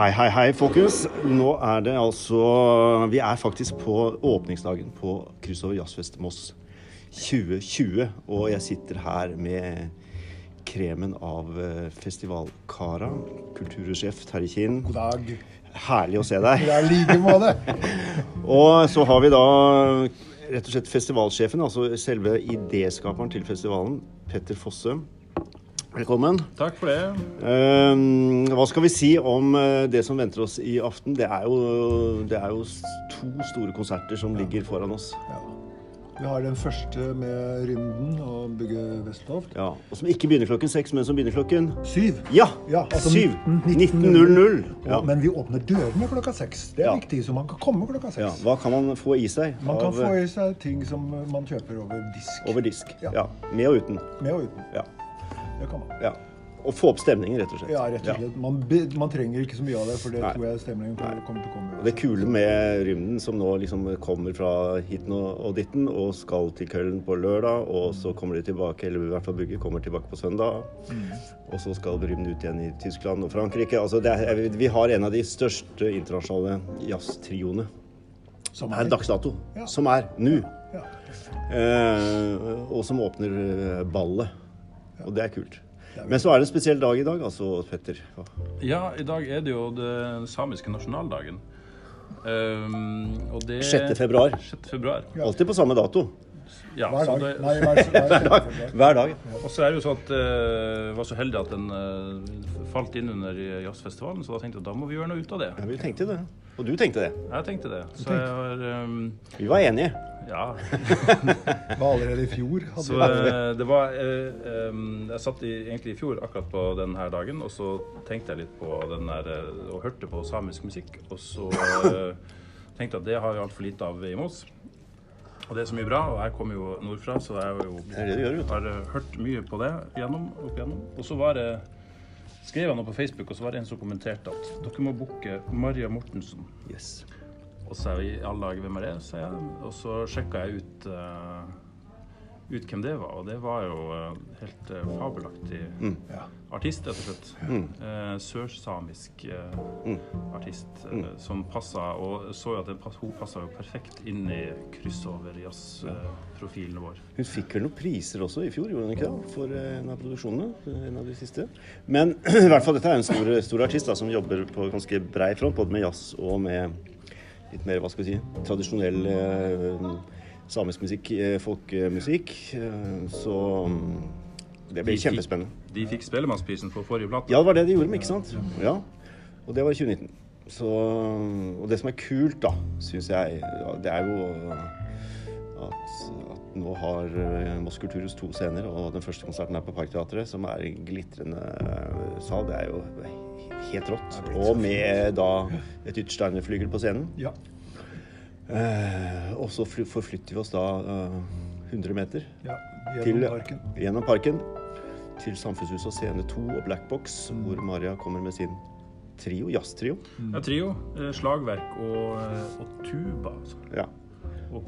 Hei, hei, hei, folkens. Nå er det altså Vi er faktisk på åpningsdagen på Kryssover Jazzfest Moss 2020. Og jeg sitter her med kremen av eh, festivalkara. Kultursjef Terje Kinn. God dag. Herlig å se deg. Det i like måte. Og så har vi da rett og slett festivalsjefen, altså selve idéskaperen til festivalen, Petter Fosse. Velkommen. Takk for det. Ehm, hva skal vi si om eh, det som venter oss i aften? Det er jo, det er jo to store konserter som ligger foran oss. Ja. Vi har den første med Rymden og Bygge Vestloft. Ja, Og som ikke begynner klokken seks, men som begynner klokken Syv. Ja! Ja, altså syv! 19.00. 19.00. Ja. Men vi åpner dørene klokka seks. Det er Ja. viktig, så man kan komme klokka ja. seks. Hva kan man få i seg Man kan av, få i seg ting som man kjøper over disk. over disk? Ja. Ja. Med og uten. Med og uten. Ja. Det kan man. ja. Og få opp stemningen, rett og slett. Ja, rett og slett. Man, man trenger ikke så mye av det, for det Nei. tror jeg stemningen kommer kommer til å komme. Og det kule med Rymden, som nå liksom kommer fra hiten og, og ditten og skal til Køln på lørdag, og så kommer de tilbake, eller i hvert fall Bugge kommer tilbake på søndag, og så skal Rymden ut igjen i Tyskland og Frankrike. Altså det er, vi har en av de største internasjonale jazztrioene Som per dags dato, Ja. som er nå, Ja. eh, og som åpner eh, ballet. Og det er kult. Men så er det en spesiell dag i dag, altså, Petter. Ja, i dag er det jo den samiske nasjonaldagen. Um, og det 6. februar. 6. februar. Alltid på samme dato. Ja, Hver så dag. det, Nei, hver, hver, hver, Hver dag. og så er det jo sånn at jeg var så heldig at den uh, falt inn under jazzfestivalen, så da tenkte jeg at da må vi gjøre noe ut av det. Ja, vi tenkte det. Og du tenkte det. Jeg tenkte det. Så jeg var um, Vi var enige. Ja. det var allerede i fjor. Hadde Så eh, det var uh, um, Jeg satt i, egentlig i fjor akkurat på denne dagen, og så tenkte jeg litt på den der eh, Og hørte på samisk musikk, og så tenkte jeg at det har vi altfor lite av i Moss. Og det er så mye bra, og jeg kommer jo nordfra, så jeg har jo Det det gjør, har hørt mye på det gjennom, opp igjennom. Og så var det skrev jeg noe på Facebook, og så var det en som kommenterte at dere må booke Maria Mortensen. Yes. Og så er vi i alle dager hvem er det, sa jeg. Og så sjekka jeg ut, eh, ut hvem det var, og det var jo eh, helt uh, fabelaktig mm. artist, rett og slett. Mm. Eh, Sørsamisk eh, artist mm. som passa Og så jo at den, hun passa jo perfekt inn i crossover-jazz-profilen vår. Hun fikk vel noen priser også i fjor, gjorde hun ikke det? For eh, en av produksjonene. En av de siste. Men i hvert fall, dette er en stor, stor artist da, som jobber på ganske brei front, både med jazz og med litt mer, hva skal vi si, tradisjonell eh, samisk musikk, eh, folkemusikk. Eh, så mm, det blir De fikk- kjempespennende. De fikk Spellemannsprisen for forrige plate. Ja, det var det de gjorde med, ikke sant? Ja. Og det var i 2019. Så, og det som er kult, da, syns jeg, det er jo at, at nå har eh, Moss Kulturhus to scener, og den første konserten er på Parkteatret, som er en glitrende eh, sal. Det er jo helt rått. Og med da et Yttersteiner-flygel på scenen. ja. Eh, og så forflytter vi oss da eh, 100 meter ja. til, Gjennom parken. gjennom parken til Samfunnshuset og Scene 2 og Black Box, Mm. hvor Maria kommer med sin trio, jazztrio. Ja, trio, eh, slagverk og, eh, og tuba. Altså. Ja. Og.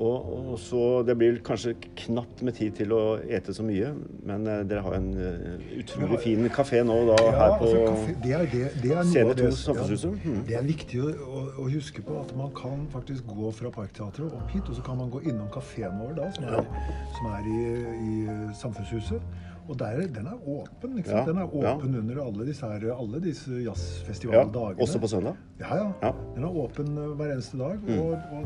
Og, og så Det blir kanskje knapt med tid til å ete så mye, men eh, dere har en eh, utrolig fin kafé nå da Ja, her på altså, kafé, det er, det, det er scene 2 Samfunnshuset. Mhm. Det er viktig å, å, å huske på at man kan faktisk gå fra Parkteatret opp hit, og så kan man gå innom kafeen vår, da, som er, som er i, i Samfunnshuset. Og der, den er åpen. ikke sant? Ja, Den er ja. åpen under alle disse, her, alle disse Ja, jazzfestivaldagene. også på søndag. Ja, ja. Ja. Mm. Den er åpen eh, hver eneste dag, og, og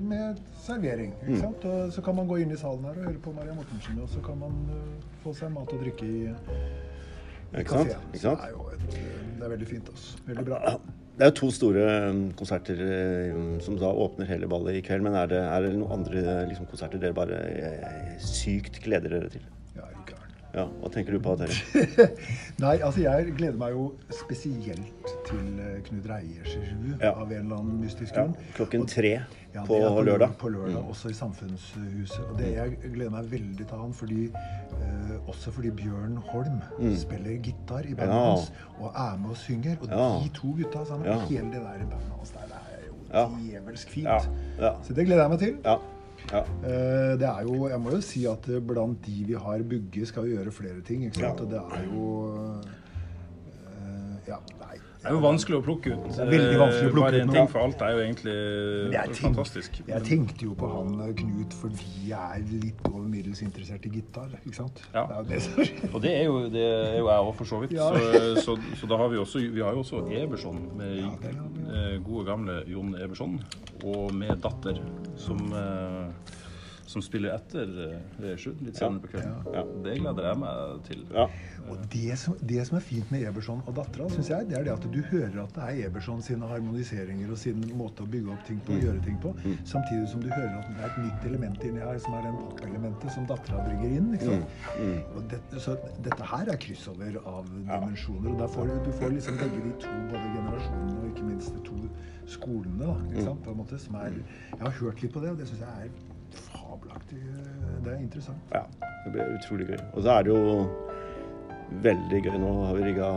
med servering. ikke sant? Og så kan man gå inn i salen her og høre på Maria Mortensen, og så kan man uh, få seg mat og drikke i, i Ikke sant? Ikke sant? Det er jo et, eh, det er veldig fint. Også. Veldig bra. Det er jo to store um, konserter som da åpner hele ballet i kveld. Men er det, er det noen andre liksom, konserter dere bare sykt gleder dere til? Ja. Ja, Hva tenker du på, Terje? Nei, altså jeg gleder meg jo spesielt til eh, Knut Reiers revy Ja. av en eller annen mystisk Ja, klokken tre Ja, på er lørdag. Mm. På lørdag, Også i Samfunnshuset. Og det jeg gleder meg veldig til han, fordi, eh, også fordi Bjørn Holm spiller gitar i bandet Mm. Hans og er med og synger. Og de to gutta sammen, hele det der bandet hans der, det er jo djevelsk fint. Så det gleder jeg meg til. Ja. Eh, Det er jo, jeg må jo si at blant de vi har bygget, skal vi gjøre flere ting. ikke sant? Ja. Det er jo eh. Det er jo vanskelig å plukke ut. Det er veldig vanskelig å plukke Bare ut en én ting, for alt er jo egentlig Jeg tenk- fantastisk. Jeg tenkte jo på han eh, Knut fordi jeg er litt over middels interessert i gitar. ikke sant? Ja. Det er jo det. Og det er jo, det er jo jeg òg, for så vidt. Ja. Så, så, så da har vi også Vi har jo også Eberson, med Ja, eh, gode gamle Jon Eberson. Og med datter, som, eh, som spiller etter eh, Sjur litt senere på kvelden. Ja. Det gleder jeg meg til. Ja. Og det som, det som er fint med Eberson og dattera, synes jeg, det er det at du hører at det er Eberson sine harmoniseringer og sin måte å bygge opp ting på og gjøre ting på, samtidig som du hører at det er et nytt element inni her, som er den pop-elementet som dattera bringer inn. ikke sant? Og det, så dette her er kryssover av dimensjoner, og får du, du får liksom begge de to både generasjonene og ikke minst de to skolene, da, ikke sant, på en måte, som er Jeg har hørt litt på det, og det syns jeg er fabelaktig. Det er interessant. Ja, det blir utrolig gøy. Og så er det jo veldig gøy. Nå har vi rigga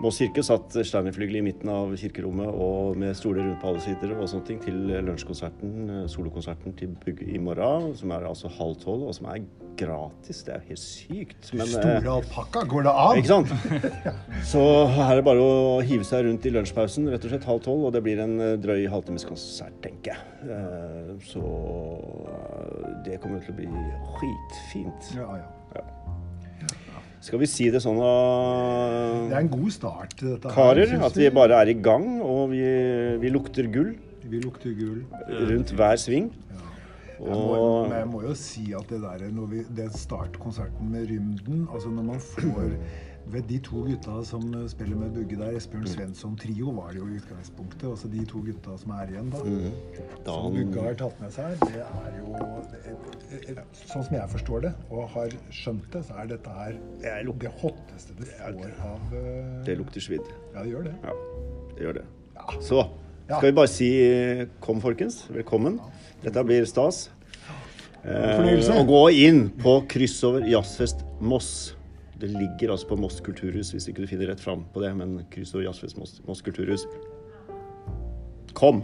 Moss kirke satt Steinerflygel i midten av kirkerommet og med stoler rundt på alle sider og sånne ting til lunsjkonserten, eh, solokonserten til Bugg i morgen, som er altså halv tolv, og som er gratis. Det er helt sykt. Men, eh, Store alpakka, går det an? Ikke sant? Så her er det bare å hive seg rundt i lunsjpausen, rett og slett halv tolv, og det blir en eh, drøy halvtimes konsert, tenker jeg. Så det kommer til å bli skitfint. Ja, ja. Skal vi si det sånn, da, Det er en god start, dette karer? At vi bare er i gang, og vi, vi lukter gull Vi lukter gull. rundt hver sving. Jeg må, men jeg må jo si at det der, når vi, det startkonserten med Rymden altså Når man får ved De to gutta som spiller med Bugge der, Esbjørn Svensson Trio var det jo i utgangspunktet. Altså de to gutta som er igjen, da. Som Bugge har tatt med seg, det er jo det- Sånn som jeg forstår det, og har skjønt det, så er dette her det hotteste du får av eh, Det lukter svidd. Ja, det gjør det. Ja, det gjør det. Ja. Så Ja. skal vi bare si eh, kom, folkens. Velkommen. Dette blir stas. Eh, Fornøyelse. og gå inn på kryssover Jazzfest Moss. Det ligger altså på Moss kulturhus, hvis ikke du finner rett fram på det. Men kryssover Jazzfest Moss, Moss kulturhus. Kom!